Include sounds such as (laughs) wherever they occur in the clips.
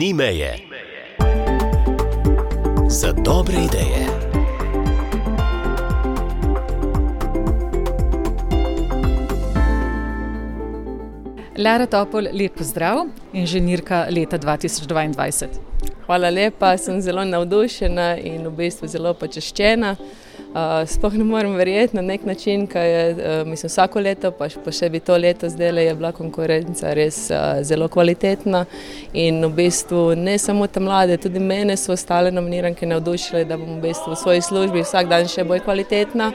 Ni meje. Za dobre ideje. Lara Topol, lep pozdrav, inženirka leta 2022. Hvala lepa, sem zelo navdušena in v bistvu zelo počaščena. Uh, sploh ne morem verjeti na nek način, kaj je uh, mislim, vsako leto, pa še posebej to leto zdaj je bila konkurenca res uh, zelo kvalitetna. In v bistvu ne samo te mlade, tudi mene so ostale nominiranke navdušile, da bom v, bistvu v svoji službi vsak dan še bolj kvalitetna.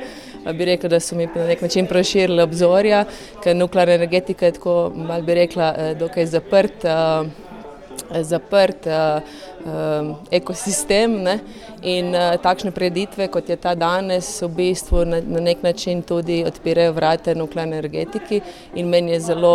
Bi rekla, da so mi na nek način proširili obzorja, ker nuklearna energetika je tako, mal bi rekla, dokaj zaprt. Uh, zaprt uh, uh, ekosistem ne? in uh, takšne preditve, kot je ta danes, v bistvu na, na nek način tudi odpirajo vrate nuklearne energetiki in meni je zelo,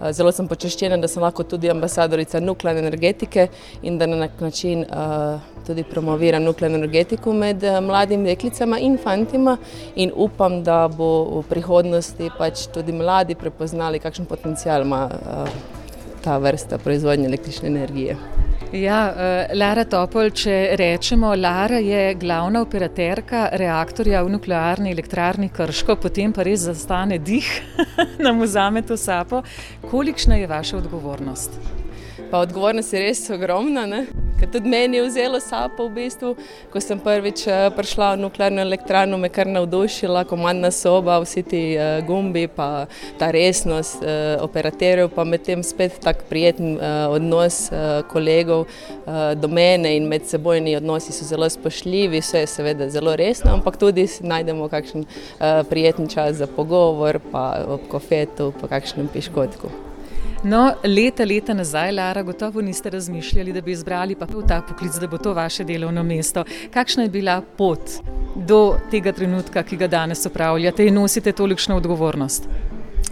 uh, zelo sem počaščena, da sem lahko tudi ambasadorica nuklearne energetike in da na nek način uh, tudi promoviram nuklearno energetiko med uh, mladimi deklicama in fantima in upam, da bo v prihodnosti pač tudi mladi prepoznali, kakšen potencial ima uh, ta vrsta proizvodnje električne energije. Ja, uh, Lara Topol, če rečemo, Lara je glavna operaterka reaktorja v nuklearni elektrarni Krško, potem pa res zastane dih, (laughs) nam vzame to sapo. Kolikšna je vaša odgovornost? Pa odgovornost je res ogromna. Ne? Ker tudi meni je vzelo sapo v bistvu, ko sem prvič eh, prišla v nuklearno elektrarno, me kar navdušila, komandna soba, vsi ti uh, gumbi, pa ta resnost uh, operaterjev, pa med tem spet tak prijeten uh, odnos uh, kolegov uh, do mene in med sebojni odnosi so zelo spoštljivi, vse je seveda zelo resno, ampak tudi najdemo kakšen uh, prijeten čas za pogovor, pa ob kofetu, pa kakšnem piškotku. No, leta, leta nazaj, Lara, gotovo niste razmišljali, da bi izbrali pa v ta poklic, da bo to vaše delovno mesto. Kakšna je bila pot do tega trenutka, ki ga danes upravljate in nosite tolikšno odgovornost?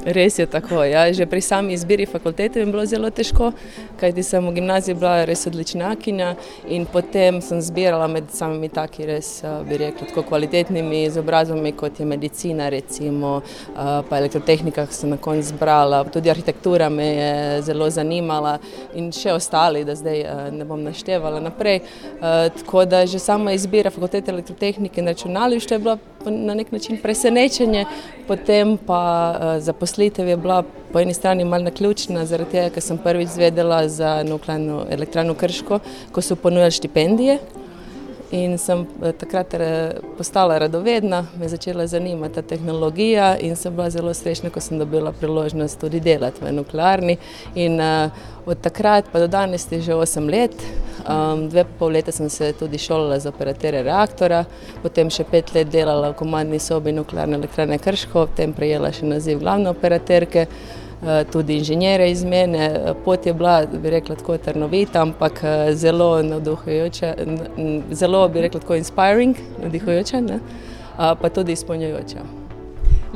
Res je tako. Ja. Že pri sami izbiri fakultete je bilo zelo težko, kajti sem v gimnaziji bila res odličnakinja in potem sem zbirala med samimi taki res, bi rekla, tako kvalitetnimi izobrazbami, kot je medicina, recimo, pa elektrotehnika, ki sem na koncu zbrala, tudi arhitektura me je zelo zanimala in še ostali, da zdaj ne bom naštevala naprej. Tako da že sama izbira fakultete elektrotehnike in računalništva je bila na nek način presenečenje, potem pa zaposlitev zaposlitev je bila po eni strani malo naključna, zaradi tega, ker sem prvič zvedela za nuklearno elektrarno Krško, ko so ponujali štipendije. In sem eh, takrat eh, postala radovedna, me začela zanimati ta tehnologija in sem bila zelo srečna, ko sem dobila priložnost tudi delati v nuklearni. In uh, od takrat pa do danes je že 8 let. Um, dve pol leta sem se tudi šolala za operatere reaktora, potem še pet let delala v komandni sobi nuklearne elektrane Krško, potem prejela še naziv glavne operaterke. Eh, tudi inženjere iz mene. Pot je bila, bi rekla, tako trnovita, ampak eh, zelo navduhujoča, zelo bi rekla, tako inspiring, navdihujoča, pa tudi izpolnjujoča.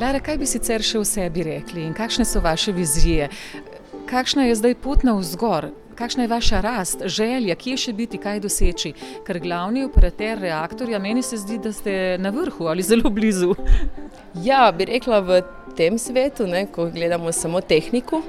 Lara, kaj bi sicer še v sebi rekli in kakšne so vaše vizije? Kakšna je zdaj pot na vzgor? Kakšna je vaša rast, želja, kje še biti, kaj doseči? Ker glavni operater reaktorja, meni se zdi, da ste na vrhu ali zelo blizu. Ja, bi rekla v tem svetu, ne, ko gledamo samo tehniko,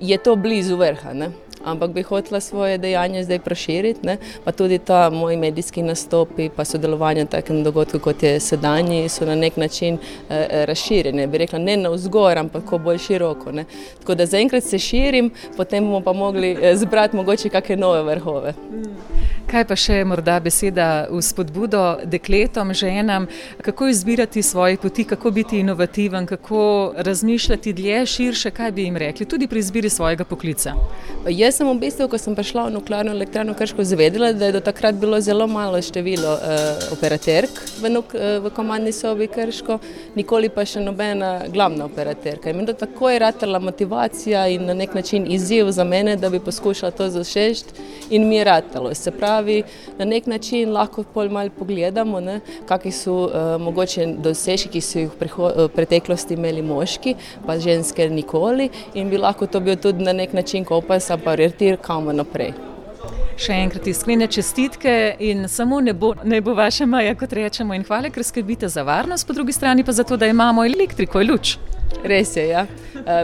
je to blizu vrha. Ne ampak bi hotela svoje dejanje zdaj proširiti, ne? pa tudi ta moj medijski nastopi, pa sodelovanje v takem dogodku, kot je sedanji, so na nek način eh, razširjene. Bi rekla ne na vzgor, ampak bolj široko. Ne? Tako da zaenkrat se širim, potem bomo pa mogli eh, zbrati mogoče kakšne nove vrhove. Mm. Kaj pa še morda beseda v spodbudo dekletom, ženam, kako izbirati svoje poti, kako biti inovativen, kako razmišljati dlje, širše, kaj bi jim rekli, tudi pri izbiri svojega poklica? Jaz sem v bistvu, ko sem prišla v nuklearno elektrarno Krško, zavedela, da je do takrat bilo zelo malo število uh, operaterk v, nuk, uh, v komandni sobi Krško, nikoli pa še nobena glavna operaterka. In tako je ratala motivacija in na nek način izziv za mene, da bi poskušala to zašešti in mi je ratalo. Se pravi, pravi, na nek način lahko pol malo pogledamo, ne, kakšni so uh, mogoče dosežki, ki so jih v uh, preteklosti imeli moški, pa ženske nikoli in bi lahko to bil tudi na nek način kompas, pa orientir kam naprej. Še enkrat iskrene čestitke in samo ne bo, ne bo vaše maja, kot rečemo, in hvala, ker skrbite za varnost, po drugi strani pa za to, da imamo elektriko in luč. Res je, ja.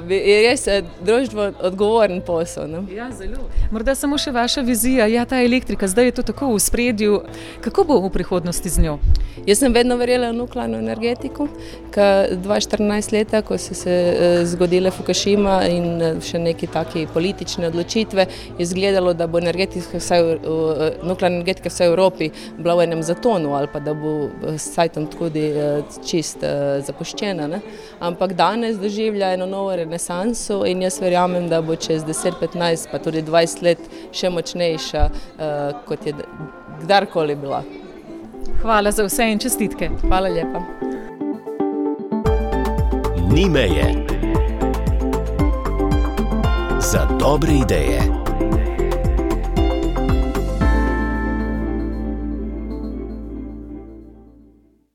je res družbo odgovoren posel. No? Ja, zelo. Morda samo še vaša vizija, ja, ta elektrika, zdaj je to tako v spredju. Kako bo v prihodnosti z njo? Jaz sem vedno verjela v nuklearno energetiko. 2014 leta, ko so se zgodile Fukushima in še neki taki politične odločitve, je izgledalo, da bo energetika, vsaj, nuklearna energetika vsaj v Evropi bila v enem zatonu ali pa da bo vsaj tam tudi čist zapuščena. Ne? Ampak danes doživlja eno novo renesanso in jaz verjamem, da bo čez 10, 15 pa tudi 20 let še močnejša, kot je kdarkoli bila. Hvala za vse in čestitke. Hvala lepa. Ni meje za dobre ideje.